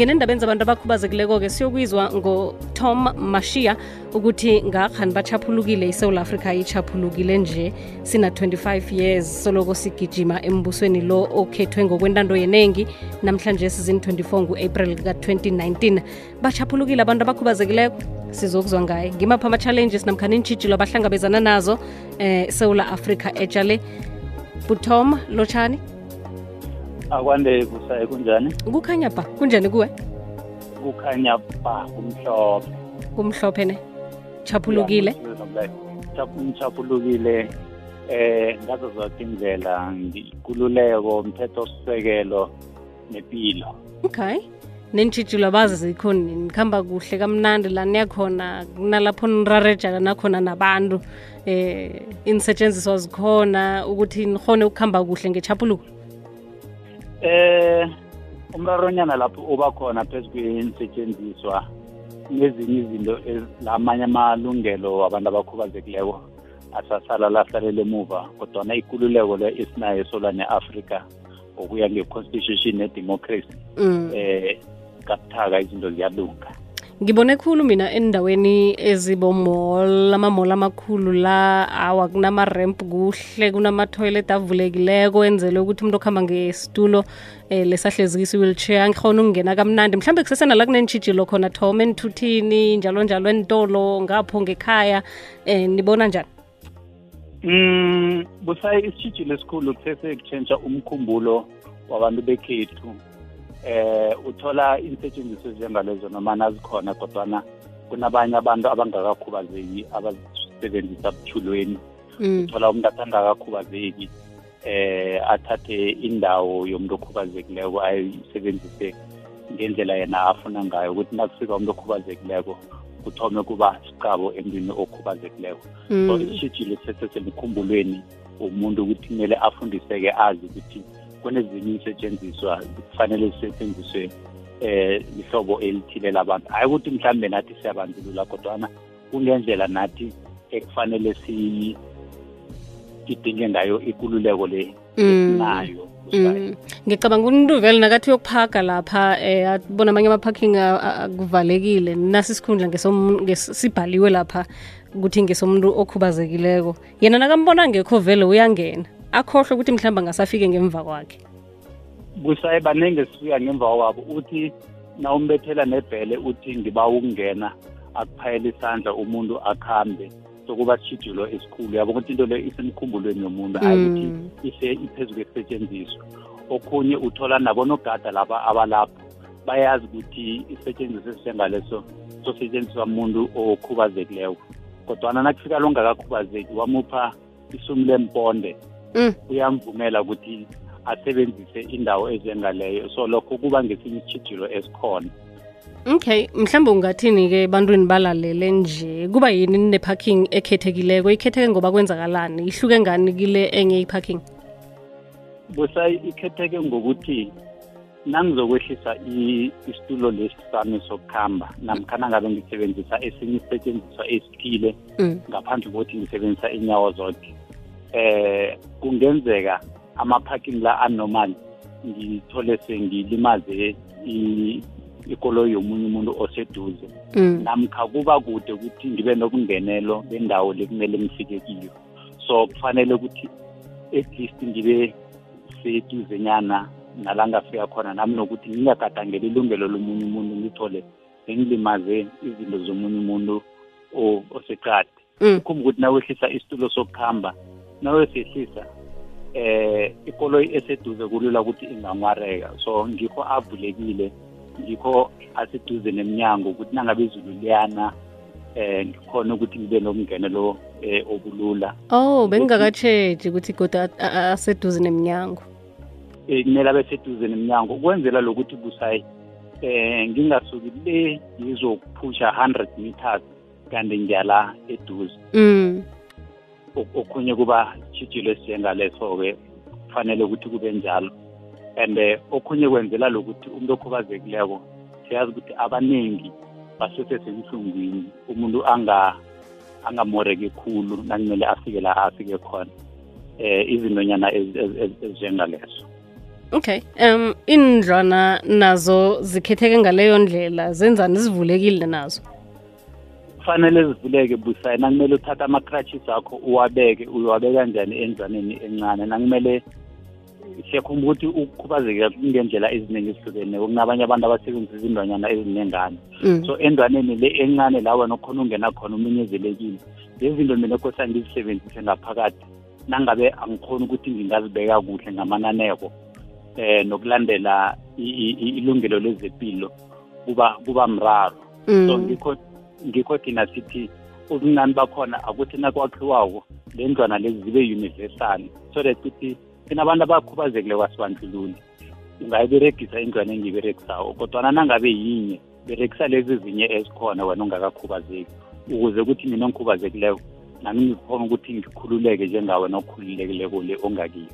ngenendabeni zabantu abakhubazekileko-ke siyokwizwa ngotom mashia ukuthi ngakhani bachaphulukile isouth africa ichaphulukile nje sina-25 years soloko sigijima embusweni lo okhethwe ngokwentando yenengi. Namhlanje sizini-24 ngu-april ka-2019 bachaphulukile abantu abakhubazekileko? Sizokuzwa ngaye. Ngimapha ama-challenges namkhani iintshijilo abahlangabezana nazo eh sewula africa etshale butom lotshani akwande kusaye kunjani? Kukhanya ba kunjani kuwe? Kukhanya ba kumhlophe. Kumhlophe ne? Chaphulukile? Ngichaphulukile eh ngazo zonke indlela ngikululeko umthetho-sisekelo nepilo. Okay. Nentshijilo abazi zikhona nikhamba kuhle kamnandi la niyakhona kunalapho nirareja nakhona nabantu. Eh insetshenziswa zikhona ukuthi nihone ukuhamba kuhle ngechaphuluko eh umraronyana lapho uba khona phezu kwensetshenziswa nezinye izinto lamanye amalungelo wabantu abakhubazekileko asasala lahlalele emuva kodwana ikululeko le esinayo esolwane afrika ngokuya nge-constitution ne-democracy mm. eh kabuthaka izinto ziyalunga ngibone khulu mina endaweni ezibomall amamall amakhulu la awa kunama-ramp kuhle kunama-toilet avulekileko enzele ukuthi umuntu okuhamba ngesitulo um lesahlezikisa i-wheelchair ngikhona ukungena kamnandi. Mhlawumbe kusesenala kunentshijilo khona tom enthuthini njalo njalo entolo ngapho ngekhaya um nibona njani? Um busayi isitshijilo esikhulu kusese kutshentsha umkhumbulo wabantu bekhethu eh uthola insetshenziswa ezinjengalezo noma nazikhona kodwana kunabanye abantu abangakakhubazeki abazisebenzisa buthulweni. Mm. uthola umuntu asangakakhubazeki eh athathe indawo yomuntu okhubazekileko ayisebenzise ngendlela yena afuna ngayo. Ukuthi nakufika umuntu okhubazekileko kuthome kuba sicabo emntwini okhubazekileko. So isishijile sesesemkhumbulweni umuntu ukuthi kumele afundiseke azi ukuthi kunezinye isetshenziswa kufanele zisetshenziswe eh ihlobo elithile labantu. Hayi ukuthi mhlambe nathi siyabandlulula kodwana kungendlela nathi ekufanele si sidinge ngayo ikululeko le esinayo. Mm. ngicabanga umuntu vele nakathi uyokuphaga lapha eh abona amanye ama-parking akuvalekile. Nasi isikhundla sibhaliwe lapha ukuthi ngesomuntu okhubazekileko. Yena nakambona ngekho vele uyangena. Akhohlwe ukuthi mhlawumbe angasafike ngemva kwakhe. Busaye baningi esifika ngemva kwabo uthi na umbethela nebhele uthi ngiba ukungena akuphayela isandla umuntu akhambe. Sokuba sishijulo esikhulu. Yabo ukuthi into le isemkhumbulweni yomuntu hayi ukuthi Mm. ise iphezu kwesisetshenziswa okhunye uthola nabonogada laba abalapho bayazi ukuthi isetshenziswa esinjengaleso sosetshenziswa umuntu okhubazekileko. Kodwana nakufika longakakhubazeki wamupha isumi lemponde. Uyamvumela ukuthi asebenzise indawo ezengaleyo. So lokho kuba ngesinye isitshijilo esikhona. Okay mhlawumbe ungathini-ke ebantwini balalele nje? Kuba yini nine-parking ekhethekileko? Ikhetheke ngoba kwenzakalani? Ihluke ngani kile enye i-parking? Busayi ikhetheke ngokuthi nangizokwehlisa isitulo lesi sami sokuhamba namkhana ngabe ngisebenzisa esinye isisetshenziswa esithile mm. ngaphandle kokuthi ngisebenzisa inyawo zonke eh kungenzeka ama-parking la anormal ngithole sengilimaze ikoloyi yomunye umuntu oseduze Mm. namkha kuba kude ukuthi ngibe nobungenelo bendawo le kumele ngifike kiyo so kufanele ukuthi at least ngibe seduzenyana nala ngafika khona nami nokuthi ngingagadangeli ilungelo lomunye umuntu ngithole ngilimaze izinto zomunye umuntu o- oseqadi Mm. ukhumba ukuthi nawehlisa isitulo sokuhamba nawesehlisa eh ikoloyi eseduze kulula ukuthi inganwareka so ngikho avulekile ngikho aseduze nemnyango ukuthi nangabe izulu liyana eh ngikhona ukuthi ngibe nokungenelo eh obulula oh bengingakatsheji ukuthi goda a- a- aseduze nemnyango eh kumele abe seduze nemnyango ukwenzela lokuthi busayi. Eh ngingasuki le ngizokuphusha 100 meters kanti ngiyala eduze. Mm. Ok- okhunye kuba tshijilo esiyengaleso-ke kufanele ukuthi kube njalo. And eh, okhunye kwenzela lokuthi umuntu okhubazekileko siyazi ukuthi abaningi basesesenhlungwini umuntu anga angamoreki khulu nakumele afike la afike khona eh izintonyana ezinjengalezo okay um indlwana nazo zikhetheke ngaleyo ndlela zenzani zivulekile nazo? Kufanele zivuleke busayi nakumele uthathe ama-crutches akho uwabeke uwabeka kanjani endlwaneni encane nakumele siyakhumbula ukuthi ukukhubazeka kungendlela eziningi ezihlukeneyo kunabanye abantu abasebenzisa izindwanyana ezinengane Mm. so endwaneni le encane la wena okhona ungena khona uminyezelekile lezi zinto mina kosa ngizisebenzise ngaphakathi nangabe angikhoni ukuthi ngingazibeka kuhle ngamananeko eh nokulandela i- i- i- ilungelo lezempilo kuba kuba mraro so Mm. ngikho ngikho thina sithi ubuncane bakhona akuthi nakwakhiwako le ndlwana lezi zibe universal so that kuthi thina abantu abakhubazekile kwasibandlululi ungayiberegisa indlwana engiyiberegisawo kodwana nangabe yinye berekisa lezi zinye ezikhona wena ungakakhubazeki. Ukuze ukuthi mina ongikhubazekileko nami ngikhona ukuthi ngikhululeke njengawe nokhululekileko le ongakiyo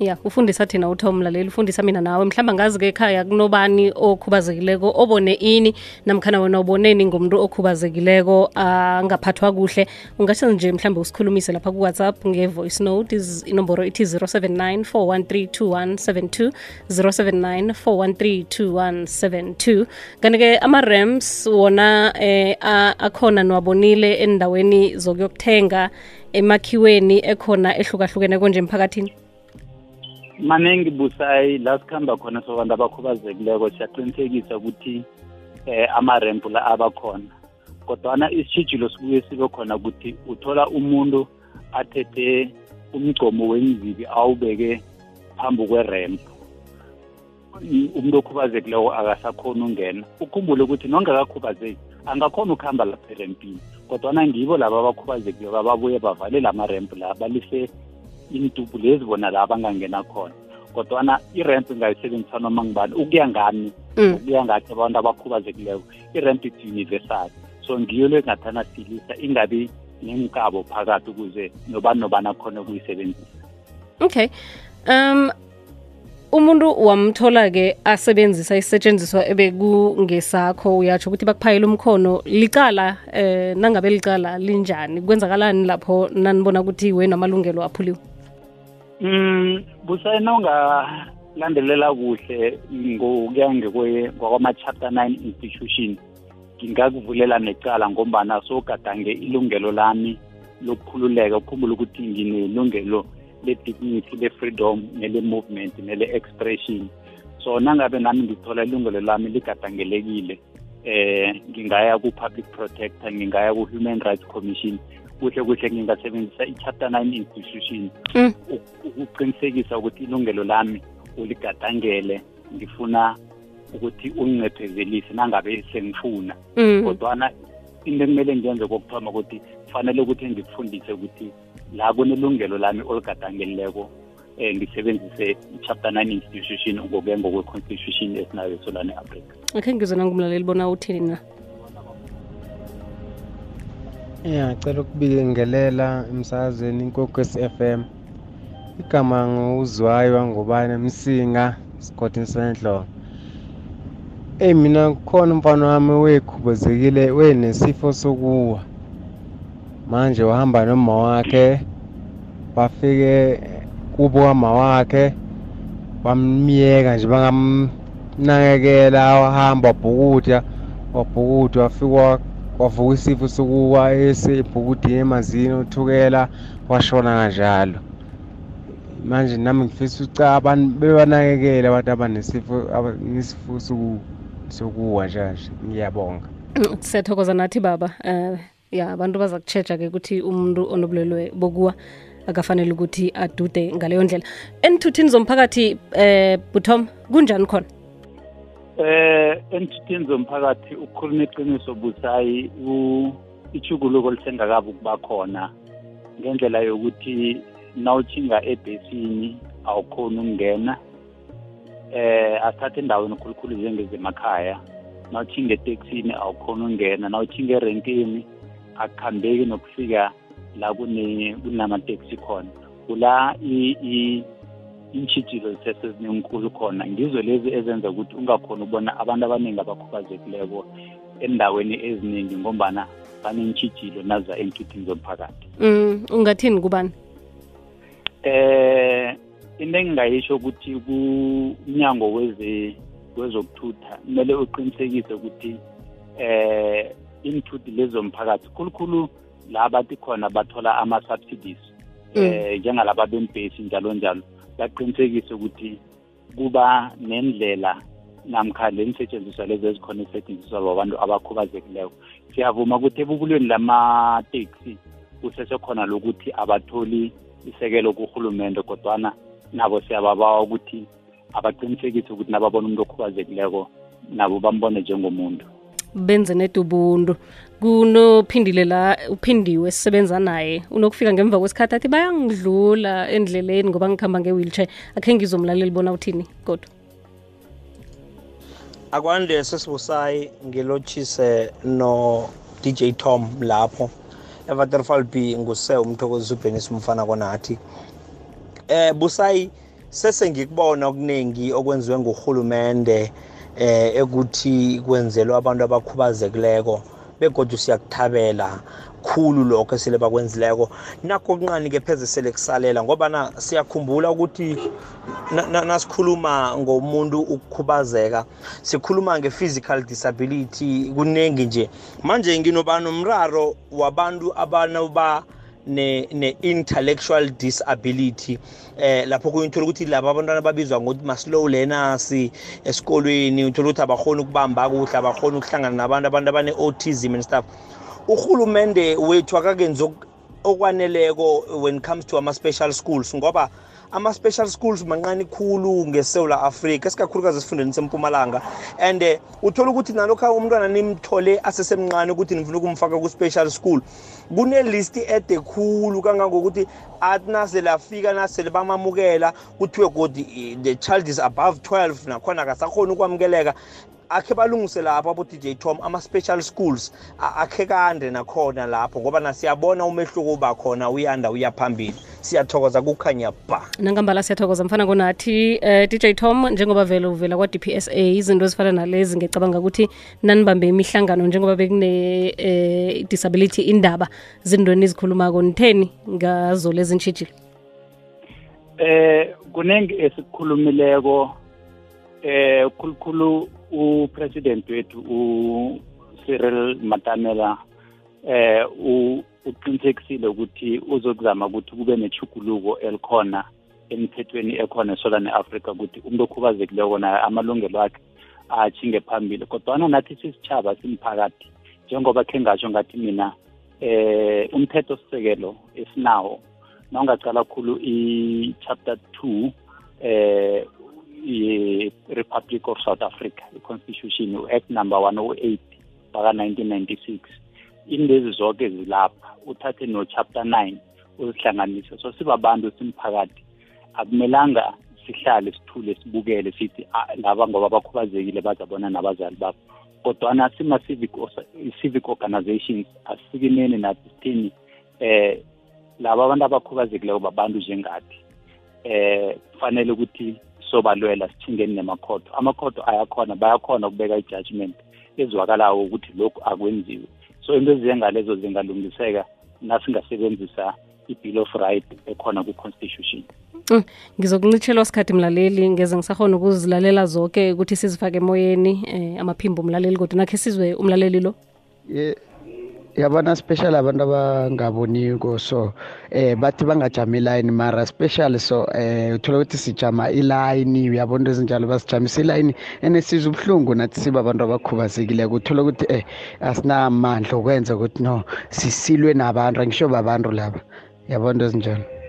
ya ufundisa thina utho umlaleli ufundisa mina nawe. Mhlawumbe angazi-ke ekhaya kunobani okhubazekileko obone ini namkhana wena uboneni ngomuntu okhubazekileko angaphathwa kuhle. Ungasho nje mhlawumbe usikhulumise lapha kuwhatsapp nge-voice note inomboro ithi 079 413 079 413 kanti-ke ama-rams wona eh, akhona niwabonile endaweni zokuyokuthenga emakhiweni ekhona ehlukahlukene konje emphakathini maningi busayi la sikhamba khona sobantu abakhubazekileko siyaqinisekisa ukuthi eh amarempu la abakhona. Kodwana isitshijilo sibuye sibe khona ukuthi uthola umuntu athethe umgcomo wenzibi awubeke phambi kwerempu umuntu okhubazekileko akasakhoni ungena ukhumbule ukuthi nongakakhubazeki angakhona ukuhamba lapha erempini kodwana ngibo laba abakhubazekileko ababuye bavale la marempu la balise intubu lezi bona la bangangena khona. Kodwana iremp ingayisebenzisa noma ngibani ukuya ngami Mm. ukuya ngathi abantu abakhubazekileko iremp it's universal. So ngiyo le ngathana silisa ingabi nemkabo phakathi ukuze nobani nobani khona ukuyisebenzisa. Okay. Um umuntu wamthola-ke asebenzisa isetshenziswa ebekungesakho uyatsho ukuthi bakuphayela umkhono licala eh nangabe licala linjani? Kwenzakalani lapho nanibona ukuthi wena amalungelo aphuliwe Mm busayina ungalandelela kuhle ngokuya ngekwe kwakwama-chapter nine institution. Ngingakuvulela necala ngombana sogadange ilungelo lami lokukhululeka ukhumbula ukuthi nginelungelo le-dignity le-freedom nele-movement nele-expression. So nangabe nami ngithola ilungelo lami ligadangelekile eh ngingaya ku-public protector ngingaya ku-human rights commission kuhle kuhle ngingasebenzisa i-chapter nine institution Mm. ukuqinisekisa ukuthi ilungelo lami uligadangele ngifuna ukuthi ungincephezelise nangabe sengifuna mm. kodwana into ekumele ngenze kokuthoma ukuthi kufanele ukuthi ngikufundise ukuthi la kunelungelo lami oligadangelileko um ngisebenzise i-chapter nine institution ngokuya ngokwe-constitution esinayo esolane africa akhe ngizwe nangumlaleli bona uthini na Ya, ngicela ukubingelela emsakazweni Inkokhwezi FM. Igama nguzwayo ngubani Msinga Sigodini Sendlo. Eh mina kukhona umfana wami wekhubazekile wenesifo sokuwa. Manje wahamba noma wakhe bafike kubo kama wakhe bamyeka nje bangamnakekela wahamba wabhukuda wabhukuda wafika wavuka isifo sokuwa esebhukudini emazini uthukela washona kanjalo. Manje nami ngifisa uca abantu bebanakekele abantu abanesifo aba- nesifo soku- sokuwa njanje ngiyabonga. Mm, siyathokoza nathi baba. Eh ya abantu baza kutshetsha-ke ukuthi umuntu onobulwelwe bokuwa akafanele ukuthi adude ngaleyo ndlela. Enthuthini zomphakathi eh buthom kunjani khona? Eh enthuthini zomphakathi ukukhuluma iqiniso busayi u- ichuguluko lisengakabi ukuba khona ngendlela yokuthi nawuthinga ebhesini awukhoni ukungena. Eh asithathe endaweni khulukhulu njengezemakhaya. Nawuthinga eteksini awukhoni ukungena. Nawuthinga erenkeni akukhambeki nokufika la kune kunamateksi khona. Kula iintshijilo zisesezinenkulu khona ngizo lezi ezenza ukuthi ungakhoni ukubona abantu abaningi abakhubazekileko endaweni eziningi ngombana baneentshijilo naza enthuthini zomphakathi. Mm ungathini kubani? Eh into engingayisho ukuthi kumnyango wezokuthutha kumele uqinisekise ukuthi eh inthuthi lezo mphakathi khulukhulu la bathi khona bathola ama-subsidies eh njengalaba bembhesi njalo njalo. Baqinisekise ukuthi kuba nendlela namkha le nisetshenziswa lezi ezikhona ezisetshenziswa babantu abakhubazekileko. Siyavuma ukuthi ebubulweni lamateksi kusesekhona lokuthi abatholi isekelo kurhulumente kodwana nabo siyababawa ukuthi abaqinisekise ukuthi nababona umuntu okhubazekileko nabo bambone njengomuntu. Benze nedubuntu kunophindile la uphindiwe sisebenza naye. Unokufika ngemva kwesikhathi athi bayangidlula endleleni ngoba ngikhamba nge-wheelchair. Akhe ngizomlaleli bona uthini kodwa. Akwande sesibusayi ngilotshise no DJ Tom lapho. eVaterfall B nguse umthokozi uBenis Mfana konathi. Eh busayi sesengikubona okuningi okwenziwe nguhulumende eh ekuthi kwenzelwa abantu abakhubazekileko begodwa siyakuthabela khulu lokho esele bakwenzileko. Nakho okuncane-ke pheze sele kusalela ngoba na siyakhumbula ukuthi nasikhuluma ngomuntu ukukhubazeka sikhuluma nge-physical disability kuningi nje. Manje nginoba nomraro wabantu abanoba ne-intellectual disability eh lapho kuyithola ukuthi laba abantwana babizwa ngokuthi ma-slow learners esikolweni uthola ukuthi abakhona ukubamba kuhle abakhona ukuhlangana nabantu abantu abane-autism and stuff. Uhulumende wethu akakenzi okwaneleko when it comes to ama-special schools ngoba ama-special schools mancane khulu ngesewula afrika esikakhulukazi esifundeni sempumalanga. And uh, uthola ukuthi nalokhu umntwana nimthole asesemncane ukuthi nifuna ukumfaka ku-special school kunelisti ede khulu kangangokuthi athi nasele afika nasele bamamukela kuthiwe godi the child is above 12 nakhona akasakhoni ukwamukeleka akhe balungise lapho abo-dj tom ama-special schools akhe kande nakhona lapho ngoba nasiyabona umehluko uba khona uyanda uya phambili. Siyathokoza kukhanya ba. Nangambala siyathokoza. Mfana konathi uh, dj tom njengoba vele uvela kwa-dpsa izinto ezifana nalezi ngicabanga ukuthi nanibambe imihlangano njengoba bekune-disability uh, indaba zindweni ezikhulumako nitheni ngazo lezi ntshijile eh kuningi esikukhulumileko eh khulukhulu upresident wethu uCyril Matamela eh uqinisekisile ukuthi uzokuzama ukuthi kube nechuguluko elikhona emthethweni ekhona esolane Africa ukuthi umuntu okhubazekileko naye amalungelo akhe achinge phambili. Kodwana nathi sisitshaba simphakathi njengoba khe ngasho ngathi mina eh umthetho sisekelo esinawo nawungacala khulu i-chapter 2 eh i-republic of south africa i-constitution u-act number 108 baka-1996 indezi zonke zilapha uthathe no-chapter 9 uzihlanganise. So sibabantu simphakathi. Akumelanga sihlale sithule sibukele sithi laba ngoba bakhubazekile bazabona nabazali babo. Kodwana sima-civic civic organizations asisikimeni nathi sithini eh laba abantu abakhubazekileko babantu njengathi eh kufanele ukuthi sobalwela sithingeni nemakhotho amakhotho ayakhona bayakhona ukubeka i-judgment ezwakalayo ukuthi lokhu akwenziwe. So into ezingalezo zingalungiseka nasingasebenzisa i-bill of right ekhona ku-constitution. Mm, ngizokuncitshelwa sikhathi mlaleli. Ngeze ngisahona ukuzilalela zonke ukuthi sizifake emoyeni eh, amaphimbo umlaleli kodwa nakhe sizwe umlaleli lo? Ye- yabona special abantu abangaboniko so eh bathi bangajama ilayini mara special so eh uthola ukuthi sijama ilayini uyabona into ezinjalo basijamisa ilayini enesiza ubuhlungu nathi siba abantu abakhubazekileko uthola ukuthi eh asinamandla okwenza ukuthi no sisilwe nabantu angisho babantu laba. Yabona into ezinjalo.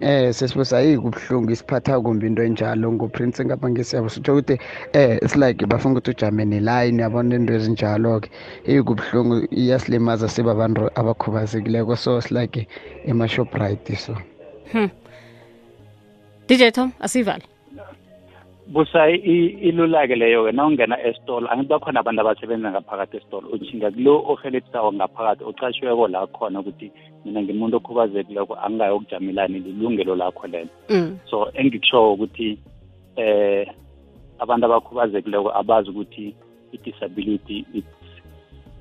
Eh sesibusa ayikho ubuhlungu isiphatha kumbi into enjalo ngoprince ngapha ngesiyabo sitho ukuthi eh it's like bafuna ukuthi ujame neline yabona into ezinjalo-ke. Ayikho ubuhlungu iyasilimaza siba abantu abakhubazekileko so it's like ema-shoprite so. Dj tom asivale busa i- ilula-ke leyo-ke na ungena esitolo angithi bakhona abantu abasebenza ngaphakathi esitolo utshinga kulo ohelebisako ngaphakathi ocashiweko la khona ukuthi mina ngimuntu okhubazekileko angingayokujamelani lilungelo lakho lelo. Mm. so engikushoko ukuthi eh abantu abakhubazekileko abazi ukuthi i-disability it's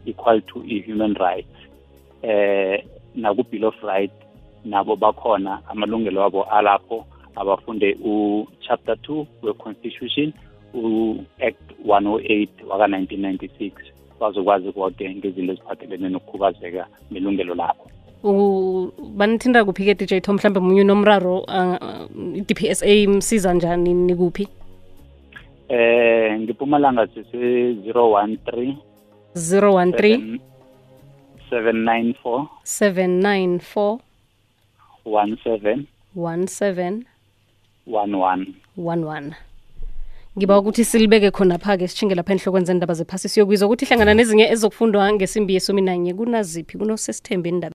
equal to i-human rights. Eh naku-bill of right nabo bakhona amalungelo abo alapho abafunde u-chapter 2 we-constitution u-act 108 waka-1996 bazokwazi koke ngezinto eziphathelene nokukhubazeka nelungelo lakho. Banithinda kuphi-ke dj tom? Mhlawumbe munye nomraro uh, i-dpsa imsiza njani nikuphi? Eh ngipumalanga sise 013 013 794 794 17 17 11 11 ngiba ukuthi silibeke khonapha-ke sitshinge lapha enhlokweni zendaba zephasi. Siyokwizwa ukuthi hlangana nezinye ezokufundwa ngesimbi yesumi nanye kunaziphi? Kunosesithembe indaba